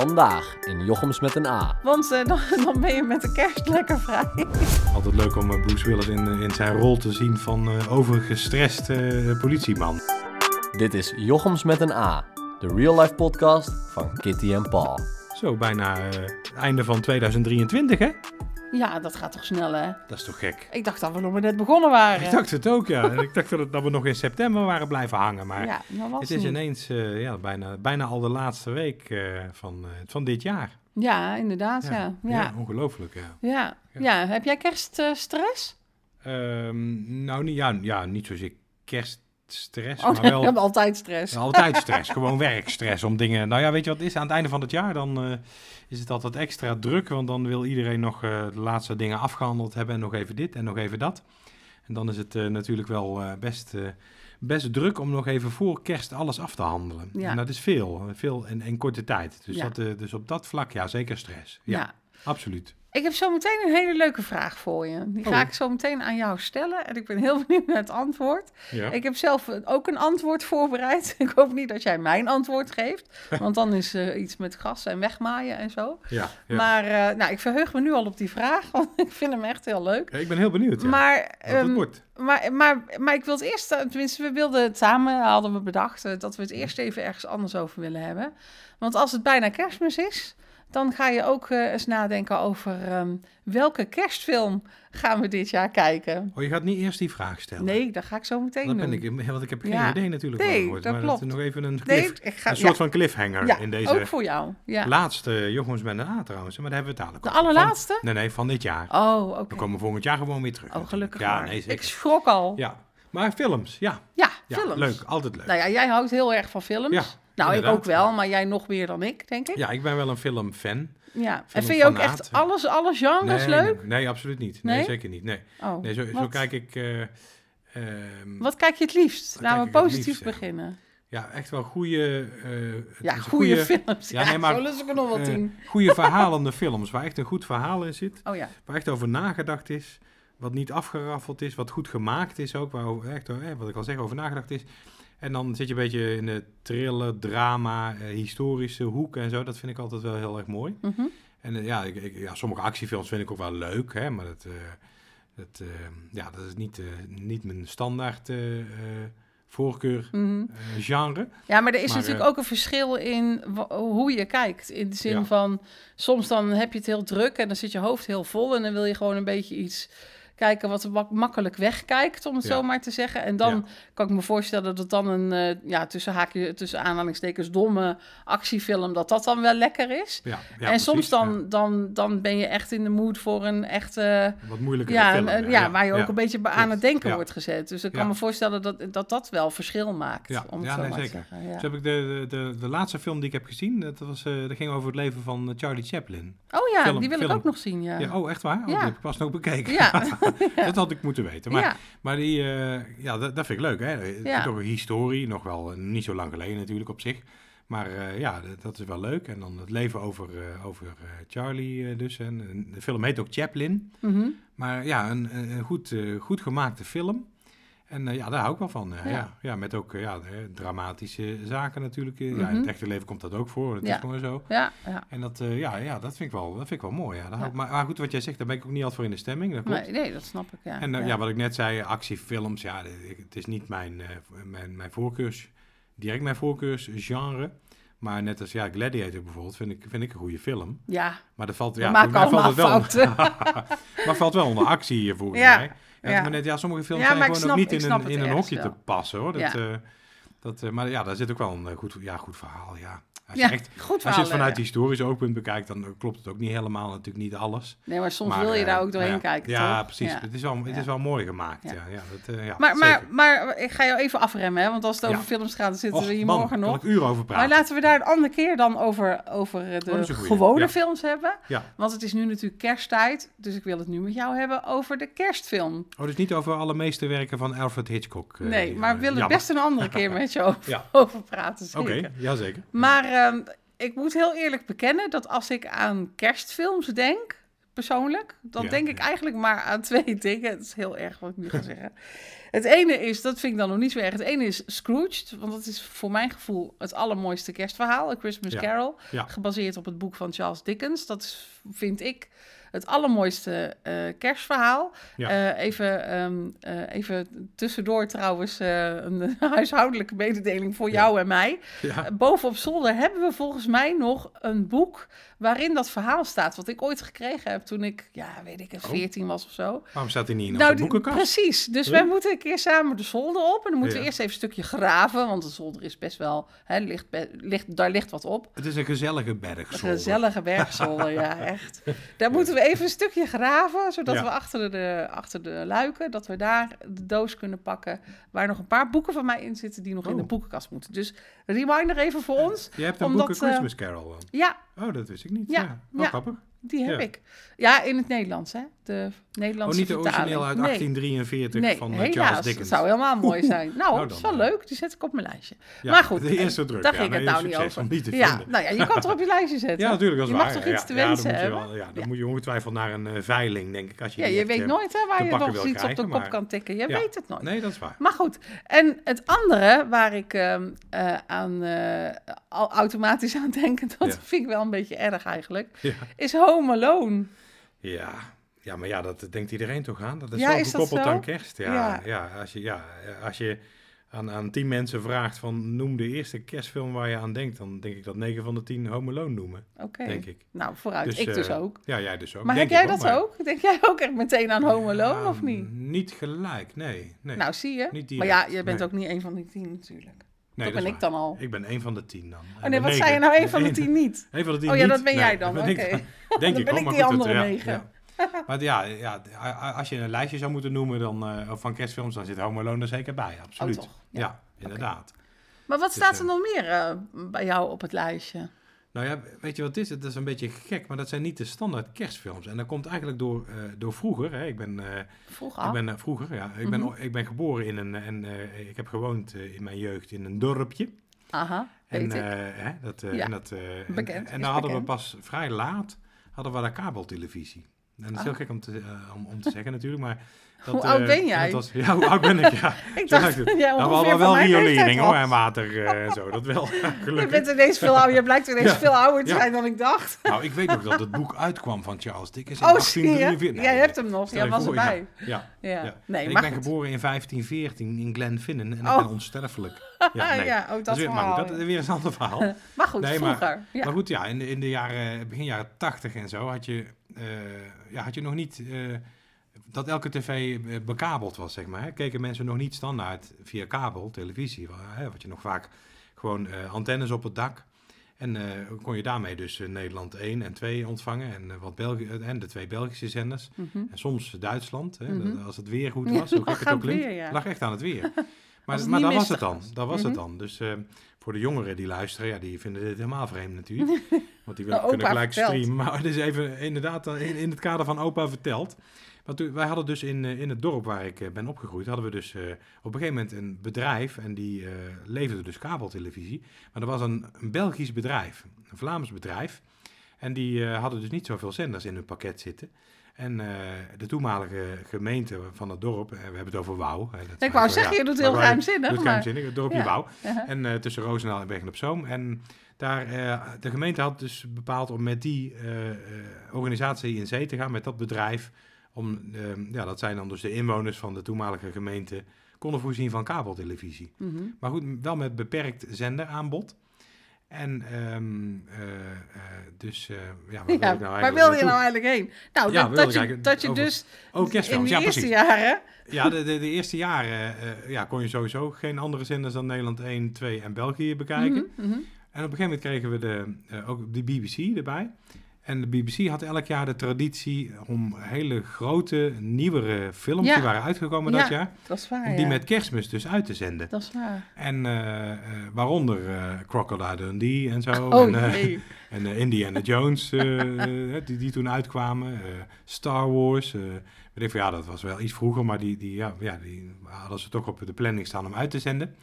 Vandaag in Jochems met een A. Want eh, dan, dan ben je met de kerst lekker vrij. Altijd leuk om eh, Bruce Willis in, in zijn rol te zien van eh overgestrest eh, politieman. Dit is Jochems met een A, de real life podcast van Kitty en Paul. Zo, bijna eh, het einde van 2023, hè? Ja, dat gaat toch snel, hè? Dat is toch gek? Ik dacht dat we nog maar net begonnen waren. Ik dacht het ook, ja. Ik dacht dat, het- dat we nog in september waren blijven hangen. Maar ja, het is niet. ineens eh, ja, bijna, bijna al de laatste week eh, van, eh, van dit jaar. Ja, inderdaad, ja. Ja, ja. ongelooflijk, ja. ja. Ja. Heb jij kerststress? Ehm, nou, niet, ja, ja, niet zozeer oh, maar wel... hebt altijd stress. Altijd stress, gewoon werkstress om dingen. Nou ja, weet je wat het is? Aan het einde van het jaar dan eh, is het altijd extra druk, want dan wil iedereen nog eh, de laatste dingen afgehandeld hebben en nog even dit en nog even dat. En dan is het eh, natuurlijk wel best, best druk om nog even voor kerst alles af te handelen. Ja. En dat is veel, veel in, in korte tijd. Dus, Ja. dat, dus op dat vlak, ja, zeker stress. Ja, ja. absoluut. Ik heb zo meteen een hele leuke vraag voor je. Die ga Oh. ik zo meteen aan jou stellen. En ik ben heel benieuwd naar het antwoord. Ja. Ik heb zelf ook een antwoord voorbereid. Ik hoop niet dat jij mijn antwoord geeft. Want dan is er iets met gas en wegmaaien en zo. ja, ja. Maar eh, nou, ik verheug me nu al op die vraag. Want ik vind hem echt heel leuk. Ja, ik ben heel benieuwd Maar, ehm, wordt. maar, maar, maar ik wil het eerst, eh, tenminste, we wilden het samen, hadden we bedacht, eh, dat we het eerst even ergens anders over willen hebben. Want als het bijna kerstmis is, dan ga je ook eh, eens nadenken over ehm, welke kerstfilm gaan we dit jaar kijken. Oh, je gaat niet eerst die vraag stellen? Nee, dat ga ik zo meteen Dat doen. ben ik, want ik heb geen Ja. idee natuurlijk Nee, wordt. dat maar klopt. is nog even een, Nee, cliff, ik ga, een soort ja, van cliffhanger ja, in deze ook voor jou. Ja. laatste met een A trouwens. Maar daar hebben we het dadelijk De allerlaatste? Van, nee, nee, van dit jaar. Oh, oké. We komen volgend jaar gewoon weer terug. Oh, gelukkig Ja, nee, ik zeker. schrok al. Ja, Ja, maar films, ja. ja, ja films. Leuk, altijd leuk. Nou ja, jij houdt heel erg van films. Nou, ik ook wel, maar jij nog meer dan ik, denk ik. Ja, ik ben wel een filmfan. Ja. En vind je ook echt alles, alle genres nee, leuk? Nee, nee, absoluut niet. Nee, Nee? zeker niet. Nee, Oh, nee zo, kijk ik... eh, ehm, wat kijk je het liefst? Laten we positief liefst, beginnen. Ja, echt wel goede... eh, het Ja, goede films. Ja, Ja, nee, maar, zo lust ik er nog wel eh, tien. goede verhalende films, waar echt een goed verhaal in zit. Oh ja. Waar echt over nagedacht is. Wat niet afgeraffeld is. Wat goed gemaakt is ook. Waar echt, eh, wat ik al zeg, over nagedacht is. En dan zit je een beetje in de thriller, drama, eh, historische hoek en zo. Dat vind ik altijd wel heel erg mooi. Mhm. En eh, ja, ik, ik- ja, sommige actiefilms vind ik ook wel leuk. Hè, maar dat, eh, dat, eh, ja, dat is niet, niet mijn standaard voorkeur Mhm. genre. Ja, maar er is Maar, natuurlijk ook een verschil in hoe je kijkt. In de zin Ja. van, soms dan heb je het heel druk en dan zit je hoofd heel vol en dan wil je gewoon een beetje iets kijken wat mak- makkelijk wegkijkt, om het Ja. zo maar te zeggen. En dan Ja. kan ik me voorstellen dat het dan een, eh, ja, tussen haakje, tussen aanhalingstekens, domme actiefilm, dat dat dan wel lekker is. Ja, en precies, soms dan, dan, dan ben je echt in de mood voor een echte... Wat moeilijker Ja, film. ja, waar je ook een beetje aan het denken wordt gezet. Dus ik kan me voorstellen dat, dat dat wel verschil maakt. Ja, om het zo nee, maar zeker. te zeggen. Ja. Dus heb ik de, de, de, de laatste film die ik heb gezien, dat, was, eh, dat ging over het leven van eh, Charlie Chaplin. Oh ja, Film- die wil film. ik ook nog zien, ja. Ja. oh, echt waar? Oh, Ja. Die heb ik pas nog bekeken. Ja. dat had ik moeten weten. Maar, maar die, eh, ja, dat, dat vind ik leuk. Hè? Toch een historie, nog wel eh, niet zo lang geleden natuurlijk op zich. Maar eh, ja, dat, is wel leuk. En dan het leven over, over Charlie dus. En, de film heet ook Chaplin. Mhm. Maar ja, een, een goed, goed gemaakte film. En eh, ja, daar hou ik wel van. Ja. ja. Ja, met ook eh, ja, dramatische zaken natuurlijk. eh. Ja, in Mhm. het echte leven komt dat ook voor. Dat Ja. is gewoon zo. ja, ja. En dat, ja, ja, dat, vind ik wel, dat vind ik wel mooi. Ja. Daar ik- maar, maar goed, wat jij zegt, daar ben ik ook niet altijd voor in de stemming. Dat klopt. Nee, nee, dat snap ik, ja. En ja. wat ik net zei, actiefilms, ja, het is niet mijn, mijn, mijn voorkeurs, direct mijn voorkeursgenre. Maar net als ja, Gladiator bijvoorbeeld, vind ik, vind ik een goede film. Ja, Maar dat valt, ja, mij valt het wel, fouten. maar valt wel onder actie eh, volgens Ja, mij. Ja, ja. Maar net, ja, sommige films Ja, zijn gewoon snap- ook niet in een, in een hokje te passen hoor. Dat, Ja. eh, dat, eh, maar ja, daar zit ook wel een eh, goed, ja, goed verhaal. Ja. Als je ja, goed als je het vanuit historisch oogpunt bekijkt, dan klopt het ook niet helemaal, natuurlijk niet alles. Nee, maar soms Maar, wil je eh, daar ook doorheen nou ja, kijken, Ja, toch? precies. Ja. Het, is wel, het is wel mooi gemaakt. Ja. Dat, eh, ja, Maar, maar, maar ik ga jou even afremmen, hè, want als het over films gaat, dan zitten Och, we hier man, morgen kan nog. ik uren over praten. Maar laten we daar een andere keer dan over, over de Oh, gewone films hebben. Ja. Want het is nu natuurlijk kersttijd, dus ik wil het nu met jou hebben over de kerstfilm. Oh, dus niet over alle meesterwerken van Alfred Hitchcock. eh, nee, maar we willen best een andere keer met je over, praten. Oké, Zeker. jazeker. Maar ehm, ik moet heel eerlijk bekennen dat als ik aan kerstfilms denk, persoonlijk. Dan Ja, denk ik ja. eigenlijk maar aan twee dingen. Het is heel erg wat ik nu ga zeggen. Het ene is, dat vind ik dan nog niet zo erg. Het ene is Scrooged, want dat is voor mijn gevoel het allermooiste kerstverhaal. A Christmas Ja. Carol, Ja. gebaseerd op het boek van Charles Dickens. Dat is, vind ik het allermooiste eh, kerstverhaal. Ja. Eh, even, ehm, eh, even tussendoor trouwens een huishoudelijke mededeling voor Ja. jou en mij. Ja. Boven op zolder hebben we volgens mij nog een boek waarin dat verhaal staat. Wat ik ooit gekregen heb toen ik, ja, weet ik, het, Oh. 14 was of zo. Waarom staat hij niet in Nou, die- boekenkast? precies. Dus wij moeten een keer samen de zolder op. En dan moeten we eerst even een stukje graven. Want de zolder is best wel, hè, ligt, ligt, daar ligt wat op. Het is een gezellige berg. Een gezellige bergzolder, ja, echt. Daar moeten we even een stukje graven, zodat Ja. we achter de, achter de luiken, dat we daar de doos kunnen pakken, waar nog een paar boeken van mij in zitten die nog in de Oh. boekenkast moeten. Dus reminder even voor ons. Je hebt een Omdat, eh, Christmas Carol. dan. Ja, Oh, dat wist ik niet. Ja, Ja, Oh, grappig. die heb ik. Ja, in het Nederlands, hè? De Oh, Nederlandse niet de origineel uit Nee. 1843 Nee, van eh, helaas. Charles Dat Dickens. zou helemaal mooi zijn. Nou, Nou, dat is dan, wel eh, leuk. Die zet ik op mijn lijstje. Ja, maar goed, de eerste druk. Daar ja, ging het nou niet over. te Ja, vinden. nou ja, je kan het er op je lijstje zetten. Ja, natuurlijk, dat is je waar. mag toch ja, iets te ja, wensen dan moet je wel- ja, dan Ja. moet je ongetwijfeld naar een eh, veiling, denk ik. Als je Ja, je weet eh, nooit hè, waar je nog iets op de kop kan tikken. Je Ja. weet het nooit. Nee, dat is waar. Maar goed, en het andere waar ik ehm, eh, aan eh, automatisch aan denk, en dat Ja. vind ik wel een beetje erg eigenlijk, Ja. is Home Alone. Ja. Ja, maar ja, dat denkt iedereen toch aan. Dat is Ja, zo is gekoppeld zo? aan kerst. Ja, Ja. ja. als je, ja, als je aan, aan tien mensen vraagt van noem de eerste kerstfilm waar je aan denkt, dan denk ik dat 9 van de 10 Home Alone noemen, Oké. denk ik. Nou, vooruit. Dus, ik dus eh, ook. Ja, jij dus ook. Maar denk heb jij dat maar- ook? Denk jij ook echt meteen aan Home Alone Ja, of niet? Niet gelijk, nee. nee. Nou, zie je. Niet maar ja, je bent nee. ook niet een van die tien natuurlijk. nee, dat ben ik dan al. Ik ben één van de tien dan. Oh nee, wat zei je nou? Een van de tien niet? Een van de tien Oh ja, dat ben jij dan. Oké. dan. Denk ik ben ik die andere negen. Maar ja, ja, als je een lijstje zou moeten noemen dan, eh, van kerstfilms, dan zit Home Alone er zeker bij. Absoluut. Oh, toch? Ja. Ja, inderdaad. Maar wat Dus, staat eh, er nog meer eh, bij jou op het lijstje? Nou ja, weet je wat het is? Het is een beetje gek, maar dat zijn niet de standaard kerstfilms. En dat komt eigenlijk door, eh, door vroeger. Hè. Ik ben, eh, Vroeg ik ben eh, vroeger, ja. Ik, ben, Mhm. ik ben geboren in een, en eh, ik heb gewoond eh, in mijn jeugd in een dorpje. Aha, En, eh, hè, dat, eh, Ja, en, dat, eh, en- bekend, en, dan hadden bekend. we pas vrij laat hadden we daar kabeltelevisie. En dat is heel Ah. gek om te, eh, om, om te zeggen natuurlijk, maar... Dat, Hoe oud eh, ben en jij? Dat was, ja, hoe oud ben ik? Ja. ik dacht, ja, Nou, wel mijn leeftijd riolering hoor, en water eh, en zo. Dat wel, Je bent ineens veel ouder. Je blijkt ineens Ja. veel ouder te zijn dan ik dacht. Nou, ik weet nog dat het boek uitkwam van Charles Dickens in Oh, zie je? 1843. Jij Nee, hebt hem nog. Jij was erbij. Ja, ja. Nee, ik ben geboren in 1514 in Glenfinnan en Oh. ik ben onsterfelijk. Ja, nee. ja, dat, is weer, maar verhaal. dat is weer een ander verhaal. Maar goed, Nee, maar- vroeger. ja. Maar goed, ja, in de, in de jaren, begin jaren 80 en zo had je, eh, ja, had je nog niet eh, dat elke tv eh, bekabeld was, zeg maar. Hè. Keken mensen nog niet standaard via kabel, televisie. Hè, wat je nog vaak gewoon antennes op het dak. En kon je daarmee dus Nederland 1 en 2 ontvangen. En, wat België, en de twee Belgische zenders. Mhm. En soms Duitsland, hè, Mhm. als het weer goed was. Hoe gek het ook het klinkt. weer, ja. Lag echt aan het weer. Maar, dat was het dan. was. Dat was het Mhm. dan. Dus eh, voor de jongeren die luisteren, ja, die vinden dit helemaal vreemd natuurlijk. Want die willen, kunnen gelijk vertelt. streamen. Maar het is even inderdaad eh, in, in het kader van opa verteld. Want wij hadden dus in, eh, in het dorp waar ik ben opgegroeid, hadden we dus op een gegeven moment een bedrijf. En die leverde dus kabeltelevisie. Maar dat was een, een Belgisch bedrijf, een Vlaams bedrijf. En die hadden dus niet zoveel zenders in hun pakket zitten. En eh, de toenmalige gemeente van het dorp, eh, we hebben het over Wouw. Ik wou zeggen, ja, je doet maar heel wij- geheimzinnig. doet Maar... geheimzinnig, het dorpje Ja. Wouw. En eh, tussen Roosendaal en Bergen op Zoom. En daar, eh, de gemeente had dus bepaald om met die organisatie in zee te gaan, met dat bedrijf. Om, eh, ja, dat zijn dan dus de inwoners van de toenmalige gemeente, konden voorzien van kabeltelevisie. Mhm. Maar goed, wel met beperkt zenderaanbod. En ehm, eh, eh, dus, eh, ja, waar Ja, nou waar wil je nou eigenlijk heen? Nou, Ja, dat, dat je, dat je dus Oh, in de ja eerste precies. jaren... Ja, de, de, de eerste jaren ja, kon je sowieso geen andere zenders dan Nederland 1, 2 en België bekijken. Mhm, mhm. En op een gegeven moment kregen we de, ook de BBC erbij. En de BBC had elk jaar de traditie om hele grote, nieuwere films Ja. die waren uitgekomen Ja, dat jaar, Dat is waar, om die ja. met kerstmis dus uit te zenden. Dat is waar. En eh, eh, waaronder eh, Crocodile Dundee en zo. Oh en, eh, nee. en Indiana Jones, die, die toen uitkwamen. Star Wars. weet ik ja, dat was wel iets vroeger, maar die, die, ja, ja, die hadden ze toch op de planning staan om uit te zenden.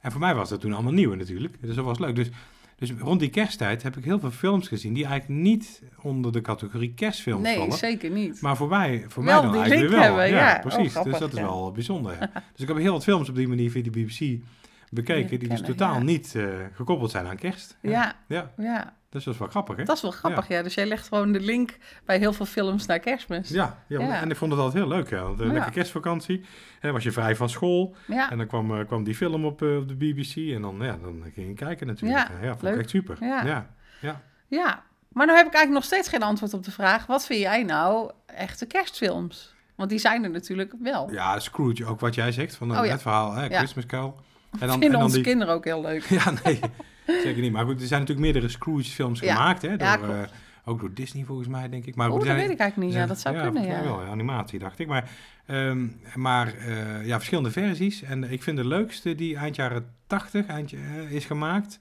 En voor mij was dat toen allemaal nieuw natuurlijk. Dus dat was leuk. Dus Dus rond die kersttijd heb ik heel veel films gezien die eigenlijk niet onder de categorie kerstfilms Nee, vallen. zeker niet. Maar voor mij, voor Wel mij dan die eigenlijk wel. hebben, ja. Oh, precies. grappig, dus dat is ja. wel bijzonder. ja. dus ik heb heel wat films op die manier via de BBC bekeken, die dus totaal ja. niet eh, gekoppeld zijn aan kerst. Ja, ja. ja. Dus dat is wel grappig, hè? Dat is wel grappig, ja. Dus jij legt gewoon de link bij heel veel films naar kerstmis. Ja, ja, Ja. en ik vond het altijd heel leuk. Ja. Want, eh, Ja. Lekker kerstvakantie. En was je vrij van school. En dan kwam, eh, kwam die film op, eh, op de BBC. En dan, ja, dan ging je kijken natuurlijk. Ja, vond leuk. ik echt super. Ja. Ja. Ja. Maar nou heb ik eigenlijk nog steeds geen antwoord op de vraag... wat vind jij nou echte kerstfilms? Want die zijn er natuurlijk wel. Ja, Scrooge, ook wat jij zegt van Oh, het verhaal, hè. Christmas Carol. En dan, Vinden en dan onze die, kinderen ook heel leuk. Ja, nee, zeker niet. Maar goed, er zijn natuurlijk meerdere Scrooge-films Ja. gemaakt, hè? Door, Ja, eh, ook door Disney volgens mij, denk ik. Maar Oh, dat zijn- weet ik eigenlijk niet. Ja, dat zou kunnen, ja. wel, animatie, dacht ik. Maar, ehm, maar eh, ja, verschillende versies. En ik vind de leukste die eind jaren 80 eind, eh, is gemaakt.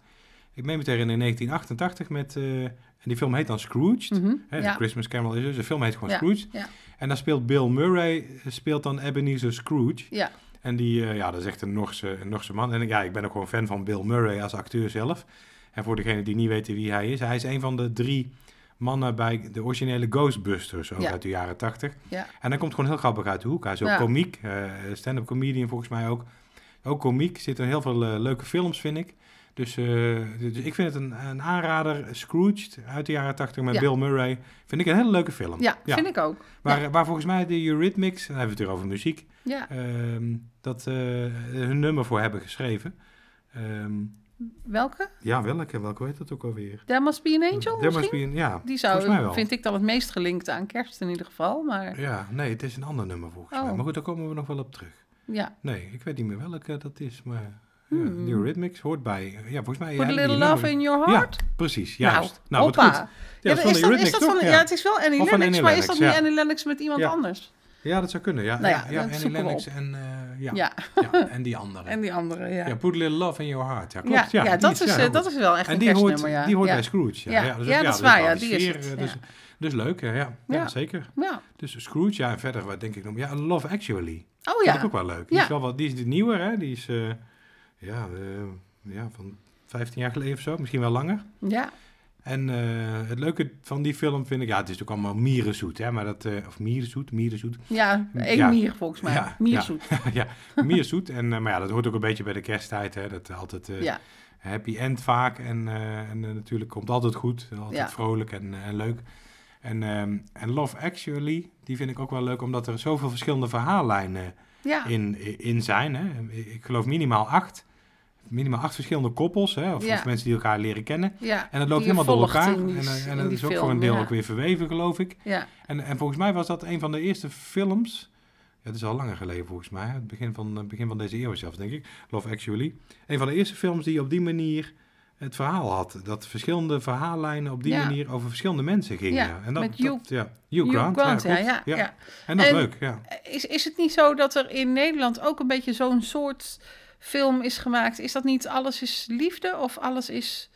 Ik meen me tegen in 1988 met... eh, en die film heet dan Scrooge. Hè, de ja. Christmas Carol is dus. De film heet gewoon Scrooge. ja. En daar speelt Bill Murray, eh, speelt dan Ebenezer Scrooge. Ja, En die, eh, ja, dat is echt een Norse, een Norse man. En ja, ik ben ook gewoon fan van Bill Murray als acteur zelf. En voor degenen die niet weten wie hij is, hij is een van de drie mannen bij de originele Ghostbusters, ook Ja. uit de jaren tachtig. ja. En hij komt gewoon heel grappig uit de hoek. Hij is ook Ja. komiek, eh, stand-up comedian volgens mij ook. Ook komiek, zitten heel veel eh, leuke films, vind ik. Dus, eh, dus ik vind het een, een aanrader, Scrooge uit de jaren tachtig met Ja. Bill Murray. Vind ik een hele leuke film. ja, vind ik ook. Waar, waar volgens mij de Eurythmics, dan hebben we het weer over muziek, Ja. ehm, dat eh, hun nummer voor hebben geschreven. Ehm, Welke? ja, welke? Welke weet dat ook alweer? There Must Be an Angel There misschien? must be an- ja, Die zou, wel. vind ik dan het meest gelinkt aan kerst in ieder geval. Maar ja, nee, het is een ander nummer volgens Oh. mij. Maar goed, daar komen we nog wel op terug. ja, Nee, ik weet niet meer welke dat is, maar Hmm. de Eurythmics hoort bij. Ja, volgens mij. Put a little love nummer- in your heart. Ja, precies, Nou, juist. Nou, goed. Ja, Ja, dat is van is, de dat, is dat van, toch? ja. het is wel Annie Lennox, maar is dat niet ja. Annie Lennox met iemand Ja. anders? Ja, dat zou kunnen. Ja, Nou ja, ja, ja, dat Annie Lennox en, eh, ja, Ja, ja, en die andere. en die andere, ja. Ja, Put a Little Love in Your Heart. Ja, Ja, klopt. Ja, ja, dat, is, ja, eh, dat is wel echt En een die hoort, kerstnummer, ja. die hoort ja. bij Scrooge. Ja. Ja, dus, Ja, dat is waar, ja, die is eh, Dus, ja. leuk, ja. ja. Ja. zeker. Ja. Dus Scrooge, ja, en verder, wat denk ik nog? Ja, Love Actually. Oh Vind ik ja, ook wel leuk. Die, Ja. is, wel wat, die is nieuwer, hè. Die is, eh, ja, eh, ja, van 15 jaar geleden of zo. Misschien wel langer. ja. En eh, het leuke van die film vind ik, ja, het is natuurlijk allemaal mierenzoet, hè. Maar dat, eh, of mierenzoet, mierenzoet. Ja, één Ja. mier volgens mij. Ja, Mierzoet. ja, mierzoet. En, maar ja, dat hoort ook een beetje bij de kersttijd, hè. Dat altijd... Ja. happy end vaak. En, en natuurlijk komt altijd goed. Altijd Ja. vrolijk en, en leuk. En, ehm, en Love Actually, die vind ik ook wel leuk, omdat er zoveel verschillende verhaallijnen Ja. in, in zijn. Hè. Ik geloof minimaal acht. Minimaal acht verschillende koppels, hè, of, Ja. of mensen die elkaar leren kennen. ja. En dat loopt helemaal door elkaar. die- en eh, en dat is ook film, voor een deel ja. ook weer verweven, geloof ik. Ja. En, en volgens mij was dat een van de eerste films. Ja, het is al langer geleden volgens mij. Het begin van, het begin van deze eeuw zelfs, denk ik. Love Actually. Een van de eerste films die op die manier het verhaal had. Dat verschillende verhaallijnen op die Ja. manier over verschillende mensen gingen. Ja, en dat, met Hugh- dat, ja, Hugh Hugh Grant. Grant, ja, ja, ja. En dat is leuk, ja. Is, is het niet zo dat er in Nederland ook een beetje zo'n soort film is gemaakt? Is dat niet Alles is Liefde of Alles is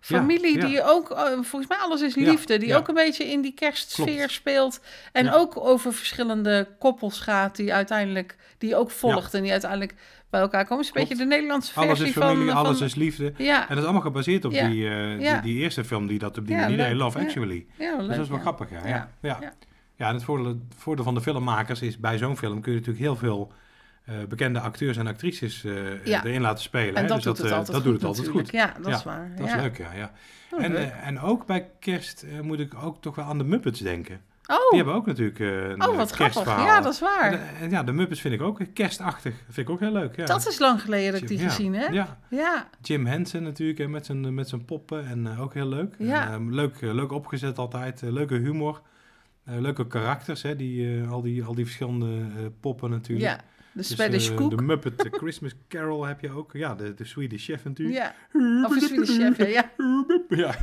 Familie? Ja, ja. Die ook, eh, volgens mij Alles is Ja, Liefde, die ook een beetje in die kerstsfeer Klopt. speelt. En ook over verschillende koppels gaat, die uiteindelijk, die ook volgt en die uiteindelijk bij elkaar komen. Is een beetje de Nederlandse versie Alles is familie, van... alles van- is liefde. Ja, En dat is allemaal gebaseerd op die, Ja. die, die eerste film die dat op die manier deed. Love. Actually. ja, Dus dat is wel grappig, ja. Ja. Ja, en het voordeel, het voordeel van de filmmakers is, bij zo'n film kun je natuurlijk heel veel bekende acteurs en actrices eh, Ja. erin laten spelen. En dat dus doet het eh, altijd dat goed doet het altijd natuurlijk. goed. Ja, dat is waar. Dat is leuk, ja. ja. Oh, En, eh, en ook bij kerst eh, moet ik ook toch wel aan de Muppets denken. oh, Die hebben ook natuurlijk eh, een oh, eh, wat grappig. Ja, dat is waar. En, eh, en ja, de Muppets vind ik ook kerstachtig. vind ik ook heel leuk. Ja. Dat is lang geleden dat ik die Ja, gezien heb. Ja, Ja, Jim Henson natuurlijk hè, met zijn, met zijn poppen en eh, ook heel leuk. Ja. En, eh, leuk, eh, leuk opgezet altijd, eh, leuke humor. Eh, leuke karakters, hè, die, eh, al, die, al die verschillende eh, poppen natuurlijk. ja. De Dus, Swedish eh, Cook. De Muppet Christmas Carol heb je ook. Ja, de, de Swedish Chef natuurlijk. Ja, of een Swedish Chef, ja. ja.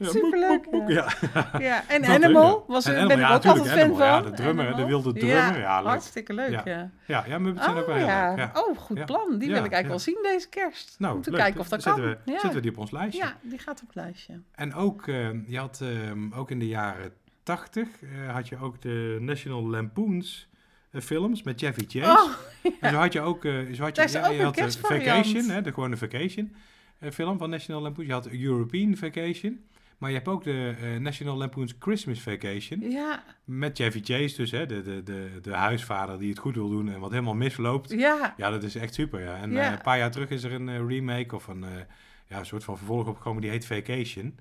Superleuk, Ja. ja. En Animal ja. was En Animal, ben ik ja, ook altijd fan van. ja, de drummer, de wilde drummer, ja, hartstikke leuk, ja. Ja. Ja, Muppets zijn ook wel Oh, heel leuk. Oh, goed plan. Die wil ik eigenlijk wel zien deze kerst. Nou, Om te leuk. kijken of dat kan. We, ja. zetten we die op ons lijstje. ja, die gaat op het lijstje. En ook, eh, je had ehm, ook in de jaren 80 eh, had je ook de National Lampoons films met Chevy Chase. Oh, En zo had je ook, eh, zo had je, ook je had de. Vacation, hè, de gewone Vacation. eh, film van National Lampoon. Je had European Vacation. Maar je hebt ook de eh, National Lampoon's Christmas Vacation. Ja, Met Chevy Chase dus, hè, de, de, de, de huisvader die het goed wil doen en wat helemaal misloopt. ja. Ja, dat is echt super, ja. En Ja. eh, een paar jaar terug is er een eh, remake of een, eh, ja, een soort van vervolg opgekomen, die heet Vacation.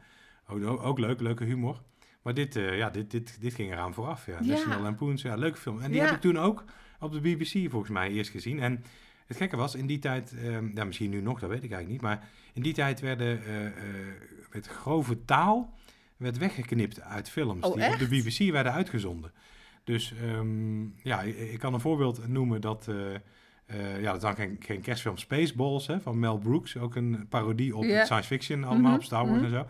Ook, ook leuk, leuke humor. Maar dit, eh, ja, dit, dit, dit ging eraan vooraf, ja. Ja. National Lampoon's, ja, leuke film. En die Ja. heb ik toen ook op de BBC volgens mij eerst gezien. En het gekke was, in die tijd, eh, ja, misschien nu nog, dat weet ik eigenlijk niet, maar in die tijd werden, eh, werd grove taal werd weggeknipt uit films Oh, die op de BBC werden uitgezonden. Dus ehm, ja, ik, ik kan een voorbeeld noemen dat... ja, dat is dan geen, geen kerstfilm Spaceballs hè, van Mel Brooks. Ook een parodie op science fiction allemaal, Mhm, op Star Wars mhm. en zo.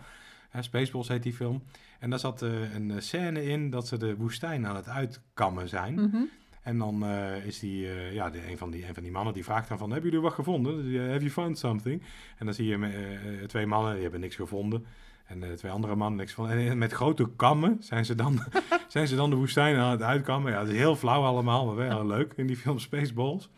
Spaceballs heet die film. En daar zat eh, een eh, scène in dat ze de woestijn aan het uitkammen zijn. Mhm. En dan eh, is die, ja, de, een, van die, een van die mannen die vraagt dan van, hebben jullie wat gevonden? Dus, Have you found something? En dan zie je twee mannen, die hebben niks gevonden. En twee andere mannen niks van. En met grote kammen zijn ze, dan, zijn ze dan de woestijn aan het uitkammen. Ja, het is heel flauw allemaal, maar wel leuk in die film Spaceballs.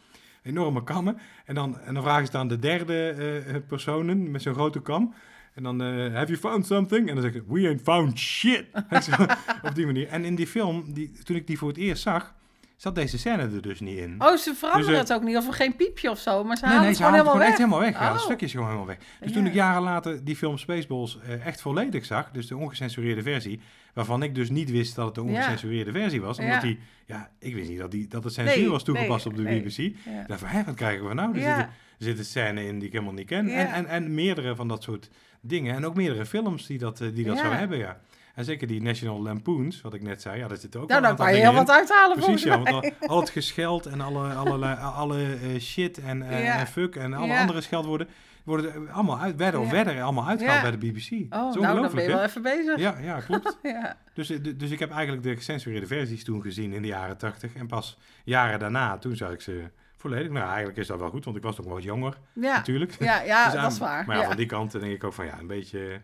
Enorme kammen. En dan, en dan vragen ze dan de derde personen met zo'n grote kam. En dan, eh, have you found something? En dan zeggen ze, we ain't found shit. Op die manier. En in die film, die, toen ik die voor het eerst zag, zat deze scène er dus niet in. Oh, ze veranderen Dus, eh, het ook niet. Of er geen piepje of zo. Maar ze Nee, halen nee, het ze gewoon het helemaal weg. echt helemaal weg. Ja, dat Oh. stukje is gewoon helemaal weg. Dus Ja. toen ik jaren later die film Spaceballs eh, echt volledig zag, dus de ongecensureerde versie, waarvan ik dus niet wist dat het de Ja. ongecensureerde versie was, omdat Ja. die, ja, ik wist niet dat, die, dat het censuur Nee, was toegepast nee, op de nee. BBC. Ja. Ik dacht van, hé, wat krijgen we nou? Er, zitten, er zitten scènes in die ik helemaal niet ken. En, en, en meerdere van dat soort dingen. En ook meerdere films die dat, eh, die dat Ja. zo hebben, ja. En zeker die National Lampoons, wat ik net zei, ja, daar zitten ook Nou, dan kan je heel wat uithalen Precies, ja, want al, al het gescheld en alle, alle, alle eh, shit en, Ja. en fuck en alle Ja. andere scheldwoorden worden allemaal uit, werden of werden er allemaal uitgehaald bij de BBC. Oh, Dat nou, dan ben je wel hè? even bezig. Ja, ja, klopt. Ja. Dus, eh, dus ik heb eigenlijk de gecensureerde versies toen gezien in de jaren tachtig. En pas jaren daarna, toen zag ik ze volledig. Nou, eigenlijk is dat wel goed, want ik was toch wel wat jonger, Ja. natuurlijk. Ja, ja, Dus dat is waar. Maar ja, ja. van die kant denk ik ook van ja, een beetje...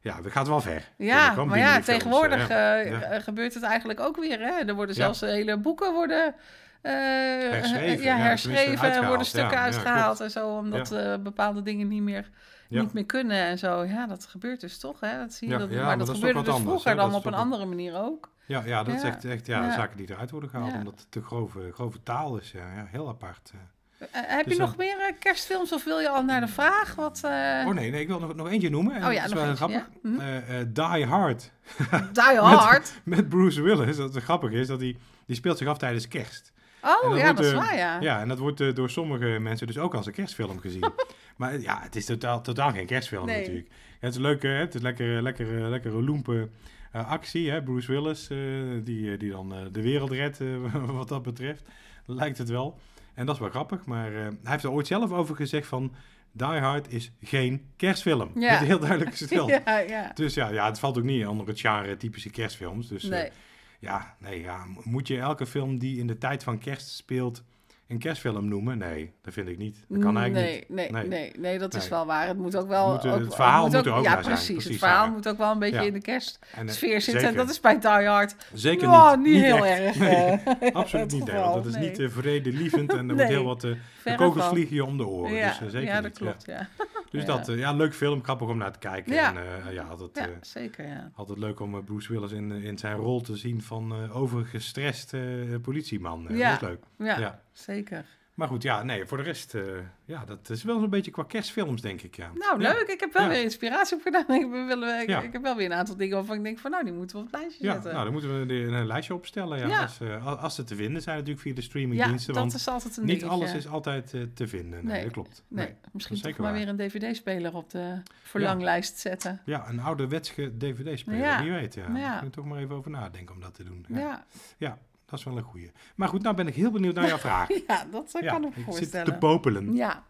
Ja, dat gaat wel ver. Ja, maar ja, eh, tegenwoordig eh, Ja. eh, gebeurt het eigenlijk ook weer. Hè? Er worden zelfs hele boeken worden, eh, Herschreven, ja, herschreven en worden stukken uitgehaald en zo, omdat eh, bepaalde dingen niet meer, niet meer kunnen en zo. Ja, dat gebeurt dus toch, hè? Dat zie je. Ja, dat, maar, maar dat, gebeurde dus anders, vroeger dan op een- andere manier ook. Ja, ja, dat is Ja. echt, echt ja, zaken die eruit worden gehaald, omdat het te grove, grove taal is. Ja, ja heel apart. eh. Eh, heb Dus je dan- nog meer eh, kerstfilms of wil je al naar de vraag? Wat, eh Oh nee, nee, ik wil nog, nog eentje noemen. En Oh ja, dat is nog wel eentje, grappig. ja. Hm. Eh, eh, Die Hard Die Hard? met Bruce Willis. Dat het grappig is dat hij die speelt zich af tijdens kerst. Oh dat ja, wordt, dat is eh, waar, ja. Ja, en dat wordt eh, door sommige mensen dus ook als een kerstfilm gezien. maar eh, ja, het is totaal, totaal geen kerstfilm Nee. natuurlijk. Ja, het is leuk, hè? het is lekker, lekker, eh, lekkere loempe eh, actie. Hè? Bruce Willis, eh, die, eh, die dan eh, de wereld redt eh, wat dat betreft. Lijkt het wel. En dat is wel grappig, maar eh, hij heeft er ooit zelf over gezegd van... Die Hard is geen kerstfilm. Ja. Met heel duidelijk gesteld. ja, ja. Dus ja, ja, het valt ook niet onder het genre typische kerstfilms. Dus eh, ja, nee, ja, mo- moet je elke film die in de tijd van kerst speelt een kerstfilm noemen? Nee, dat vind ik niet. Dat kan eigenlijk nee, niet. Nee, nee, Nee. nee, dat is Nee. wel waar. Het moet ook wel... Moet, ook, het verhaal moet er ook Ja, bij zijn, precies. Het precies, verhaal moet ook wel een beetje Ja. in de kerstsfeer eh, zitten. En dat is bij Die Hard Zeker ja, niet. niet, heel echt. erg. Nee, eh, Absoluut niet. geval, want dat is niet uh, vredelievend en er wordt heel wat... de Verre kogels vliegen je om de oren. Ja, dus eh, zeker ja, niet. dat klopt, ja. Dus dat, eh, ja, leuk film, grappig om naar te kijken. Ja. En eh, ja, altijd, Ja, eh, zeker, ja. altijd leuk om Bruce Willis in, in zijn rol te zien van overgestrest politieman. Ja. Dat is leuk. Ja, Ja. zeker. Maar goed, ja, nee, voor de rest, eh, ja, dat is wel zo'n beetje qua kerstfilms, denk ik, ja. Nou, Ja. leuk. Ik heb wel Ja. weer inspiratie opgedaan. Ik, ben wel, ik, Ja. ik heb wel weer een aantal dingen waarvan ik denk van, nou, die moeten we op het lijstje Ja, zetten. nou, dan moeten we er een lijstje opstellen, ja. Ja. Als, eh, als- ze te vinden zijn natuurlijk via de ja, streamingdiensten, dat want is altijd een niet dingetje. alles is altijd eh, te vinden. Nee, Nee. dat klopt. Nee, Nee. misschien dat is toch maar waar. weer een dvd-speler op de verlanglijst zetten. Ja, een ouderwetse dvd-speler, Ja. wie weet. Ja. Ja. Daar moet je toch maar even over nadenken om dat te doen. Ja, Ja, dat is wel een goeie. Maar goed, nou ben ik heel benieuwd naar jouw vraag. ja dat ja, kan ik me ik zit voorstellen. te popelen. Ja.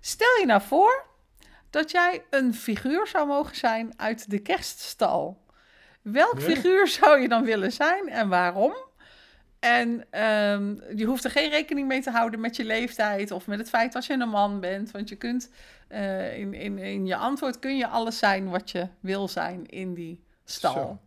Stel je nou voor dat jij een figuur zou mogen zijn uit de kerststal. Welk figuur zou je dan willen zijn en waarom? En ehm, je hoeft er geen rekening mee te houden met je leeftijd of met het feit dat je een man bent. Want je kunt eh, in, in, in je antwoord kun je alles zijn wat je wil zijn in die stal. Zo.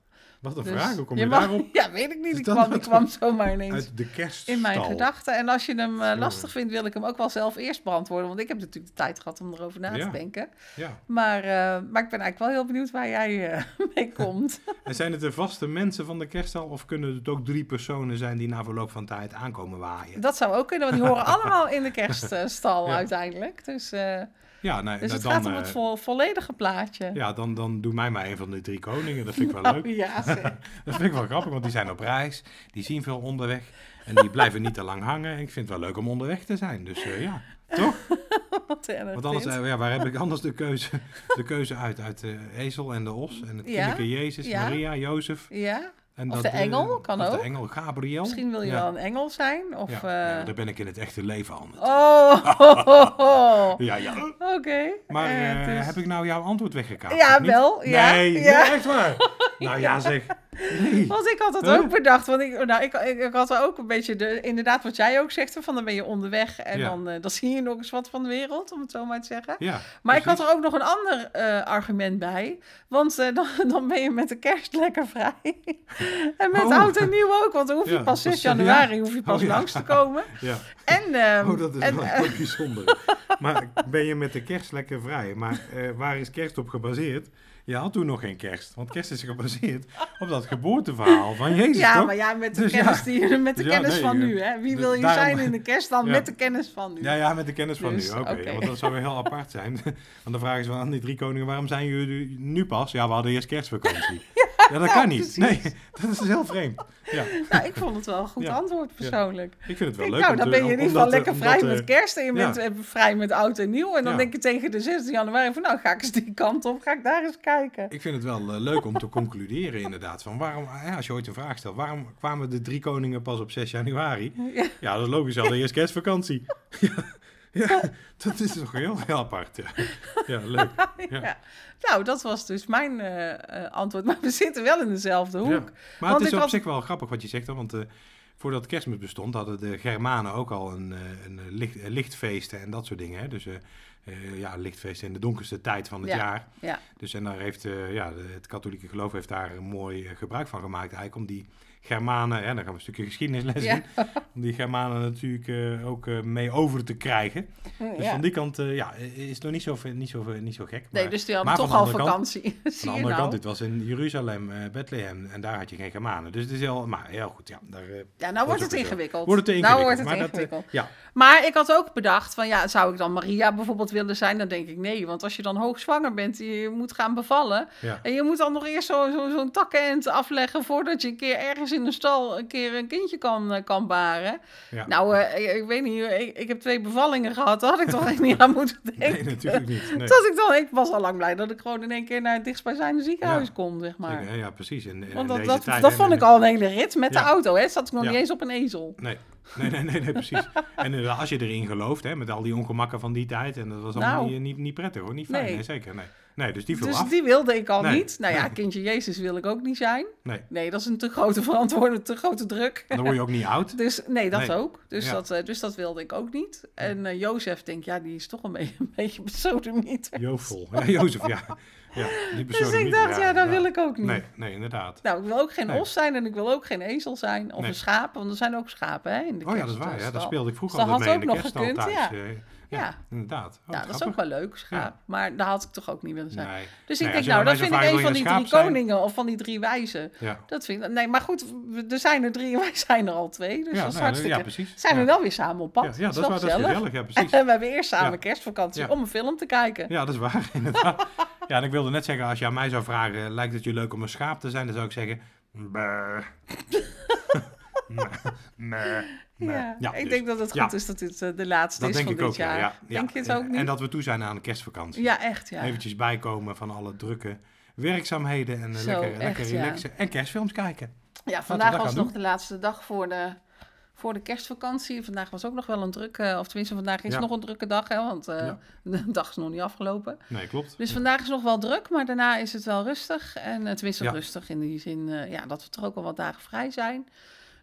Wat een Dus vraag, hoe kom je je mag- daarop? Ja, weet ik niet. Die dat kwam, die kwam zomaar ineens Uit de kerststal. in mijn gedachten. En als je hem eh, lastig vindt, wil ik hem ook wel zelf eerst beantwoorden. Want ik heb natuurlijk de tijd gehad om erover na Ja. te denken. Ja. Maar, eh, maar ik ben eigenlijk wel heel benieuwd waar jij eh, mee komt. En zijn het de vaste mensen van de kerststal of kunnen het ook drie personen zijn die na verloop van tijd aankomen waaien? Dat zou ook kunnen, want die horen allemaal in de kerststal Ja. uiteindelijk. Dus, Ja, nee, dus nou, het dan, gaat om eh, het vo- volledige plaatje. ja, dan, dan doe mij maar een van de drie koningen. Dat vind ik wel leuk. Oh, ja. Dat vind ik wel grappig, want die zijn op reis. Die zien veel onderweg. En die blijven niet te lang hangen. Ik vind het wel leuk om onderweg te zijn. Dus eh, ja, toch? Wat Want anders, eh, ja, waar heb ik anders de keuze, de keuze uit? Uit de ezel en de os. En het Ja, kindje Jezus, ja. Maria, Jozef. Ja, En Of dat, de engel, kan of ook. de engel Gabriel. misschien wil je ja. wel een engel zijn. Of, Ja, eh, ja, daar ben ik in het echte leven al. Oh, Ja, ja. oké. Maar Eh, eh, dus- heb ik nou jouw antwoord weggekaapt? Ja, wel, ja, Nee, echt waar. Nou ja, zeg. Nee. Want ik had dat Huh? ook bedacht. Want ik, nou, ik, ik, ik had er ook een beetje, de, inderdaad wat jij ook zegt, van dan ben je onderweg en Ja. dan, dan zie je nog eens wat van de wereld, om het zo maar te zeggen. Ja, Maar ik had er ook nog een ander argument bij. Want dan, dan ben je met de kerst lekker vrij. en met Oh. oud en nieuw ook. Want dan hoef je Ja, pas dat 6 is, eh, januari ja. hoef je pas Oh, langs te komen. Ja. En, ehm, Oh, dat is en, wel eh, bijzonder. maar ben je met de kerst lekker vrij? Maar eh, waar is kerst op gebaseerd? Je had toen nog geen kerst. Want kerst is gebaseerd op dat geboorteverhaal van Jezus, ja, toch? maar ja, met de Dus kennis, die, met de kennis nee, van eh, nu. Hè? Wie wil je daarom- zijn in de kerst dan met de kennis van nu? Ja, ja, met de kennis van Dus, nu. Oké, want dat zou weer heel apart zijn. Want de vraag is wel aan die drie koningen, waarom zijn jullie nu pas? Ja, we hadden eerst kerstvakantie. Ja, dat kan niet. Nee, dat is dus heel vreemd. Ja, Nou, ik vond het wel een goed antwoord persoonlijk. ik vind het wel leuk. nou, dan ben je in ieder geval lekker eh, vrij met eh, kerst en je bent eh, vrij met oud en nieuw. En dan denk je tegen de 16 januari van nou ga ik eens die kant op, ga ik daar eens kijken. Ik vind het wel eh, leuk om te concluderen inderdaad. Van waarom, ja, als je ooit een vraag stelt, waarom kwamen de drie koningen pas op 6 januari? Ja. Ja, dat is logisch, ze hadden eerst kerstvakantie. ja, dat is toch heel, heel apart. Ja, ja leuk. Ja. Ja. Nou, dat was dus mijn eh, eh, antwoord. Maar we zitten wel in dezelfde hoek. Ja. Maar Want het is op had- zich wel grappig wat je zegt, hoor, want eh, voordat kerstmis bestond hadden de Germanen ook al een, een licht, lichtfeesten en dat soort dingen. Hè? Dus ja, lichtfeesten in de donkerste tijd van het Ja. jaar. Ja. Dus en daar heeft ja, het katholieke geloof heeft daar een mooi gebruik van gemaakt eigenlijk om die Germanen, ja, dan gaan we een stukje geschiedenisles Ja. in, om die Germanen natuurlijk eh, ook eh, mee over te krijgen. Dus van die kant eh, ja, is het nog niet zo, niet zo, niet zo gek. Nee, maar- dus die hadden toch van al kant- vakantie. van Zie de andere nou? kant, dit was in Jeruzalem, eh, Bethlehem, en daar had je geen Germanen. Dus het is heel, maar heel goed, ja. Daar, Ja, nou wordt het ingewikkeld. wordt het te Nou ingewikkeld. wordt het maar ingewikkeld. Dat, ja, Maar ik had ook bedacht van ja, zou ik dan Maria bijvoorbeeld willen zijn? Dan denk ik nee, want als je dan hoogzwanger bent, je moet gaan bevallen. ja. En je moet dan nog eerst zo'n zo, zo'n takkenend afleggen voordat je een keer ergens in de stal een keer een kindje kan, eh, kan baren. ja. Nou, eh, ik, ik weet niet, ik, ik heb twee bevallingen gehad, daar had ik toch echt niet aan moeten denken. nee, natuurlijk niet. Nee. Dat ik dan, ik was al lang blij dat ik gewoon in één keer naar het dichtstbijzijnde ziekenhuis Ja. kon, zeg maar. Zeker, ja, precies. In, in Want dat, deze dat, tijd, dat en vond ik al een hele rit met Ja. de auto, hè. Zat ik nog Ja. niet eens op een ezel. Nee, nee, nee, nee, nee, precies. en als je erin gelooft, hè, met al die ongemakken van die tijd, en dat was allemaal Nou. niet, niet, niet prettig hoor, niet fijn, nee, Nee. zeker, nee. Nee, dus die viel Dus af. die wilde ik al Nee. niet. Nou ja, kindje Jezus wil ik ook niet zijn. Nee, Nee, dat is een te grote verantwoording, te grote druk. dan word je ook niet oud. Dus nee, dat ook. Dus, Ja. dat, eh, dus dat wilde ik ook niet. En eh Jozef denk ja, die is toch een beetje, een beetje besodemiet. Jovel. Ja, Jozef, ja. ja die Dus ik dacht, ja, ik ook niet. Nee, nee, inderdaad. Nou, ik wil ook geen Nee. os zijn en ik wil ook geen ezel zijn. Of Nee. een schaap, want er zijn ook schapen hè, in de Oh ja, dat is waar. Ja, kerststal. daar speelde ik vroeger Dus dat altijd mee had in de ook nog kerststal gekund, thuis. ja. Ja, Ja. inderdaad. Oh, ja, dat is ook wel leuk, schaap. Maar daar had ik toch ook niet willen zijn. Nee. Dus ik denk, nou, dat vind ik een van die drie zijn? koningen of van die drie wijzen. Ja. Dat vind ik, nee, maar goed, er zijn er drie en wij zijn er al twee. Dus Ja, dat is nou, hartstikke... ja, precies. zijn we wel weer samen op pad. Ja, dat is wel gezellig. Ja, precies. En we hebben eerst samen kerstvakantie om een film te kijken. Ja, dat is waar, inderdaad. Ja, en ik wilde net zeggen, als je aan mij zou vragen, lijkt het je leuk om een schaap te zijn? Dan zou ik zeggen, "Bah." Nee, nee, Ja, Ja, ik dus denk dat het goed is dat dit eh, de laatste dat is denk van ik dit ook, jaar. ja, ja. Denk je het En- ook niet? En dat we toe zijn aan de kerstvakantie. Ja, echt ja. Eventjes bijkomen van alle drukke werkzaamheden en eh, Zo, lekker, echt, lekker relaxen. En kerstfilms kijken. Ja, vandaag was nog doen. de laatste dag voor de, voor de kerstvakantie. Vandaag was ook nog wel een drukke, of tenminste vandaag is Ja. nog een drukke dag, hè, want eh, Ja. de dag is nog niet afgelopen. Nee, klopt. Dus vandaag is nog wel druk, maar daarna is het wel rustig. En tenminste rustig in die zin ja, dat we toch ook al wat dagen vrij zijn.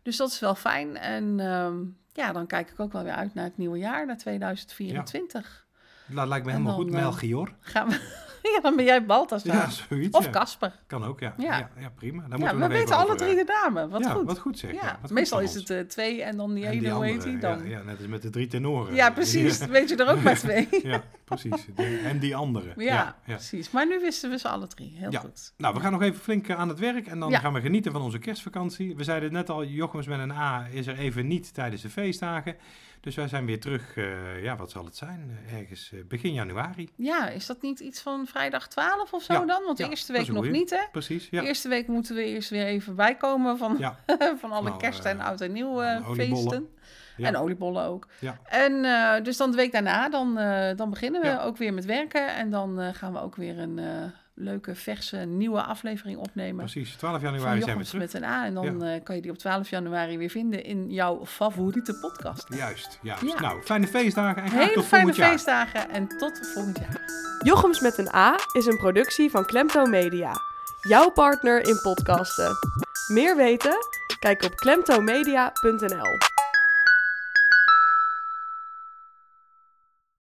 Dus dat is wel fijn. En ehm, ja, dan kijk ik ook wel weer uit naar het nieuwe jaar, naar 2024. Dat lijkt me helemaal dan, goed, Melchior. Gaan we, Ja, dan ben jij. Ja, zoiets. of ja. Kasper. Kan ook, ja. Ja. Ja, ja, prima. Daar Ja, moeten we weten alle drie eh, de namen. Wat ja, goed. wat goed zeg. Ja, Ja, wat meestal is het eh, twee en dan die En ene, hoe heet die dan? Ja, Ja, ja, net als met de drie tenoren. precies. Weet je er ook maar twee. Ja, precies. En die andere. Ja, ja. precies. Maar nu wisten we ze alle drie. Heel Ja. goed. Nou, we gaan nog even flink eh, aan het werk en dan Ja. gaan we genieten van onze kerstvakantie. We zeiden net al, Jochems met een A is er even niet tijdens de feestdagen. Dus wij zijn weer terug, eh, ja, wat zal het zijn? Eh, Ergens eh, begin januari. Ja, is dat niet iets van vrijdag 12 of zo Ja, dan? Want de ja, eerste week nog niet, hè? Precies, De ja. eerste week moeten we eerst weer even bijkomen van, van alle Nou, kerst- en oud en nieuw feesten. Ja. En oliebollen ook. Ja. En dus dan de week daarna, dan, dan beginnen we Ja. ook weer met werken. En dan gaan we ook weer een leuke, verse, nieuwe aflevering opnemen. precies. 12 Van januari zijn we terug. met een A. En dan eh, kan je die op 12 januari weer vinden in jouw favoriete podcast. Juist, juist. Ja. Nou, fijne feestdagen en graag Hele tot fijne volgend jaar. feestdagen en tot volgend jaar. Jochems met een A is een productie van Klemto Media. Jouw partner in podcasten. Meer weten? Kijk op klemtomedia.nl.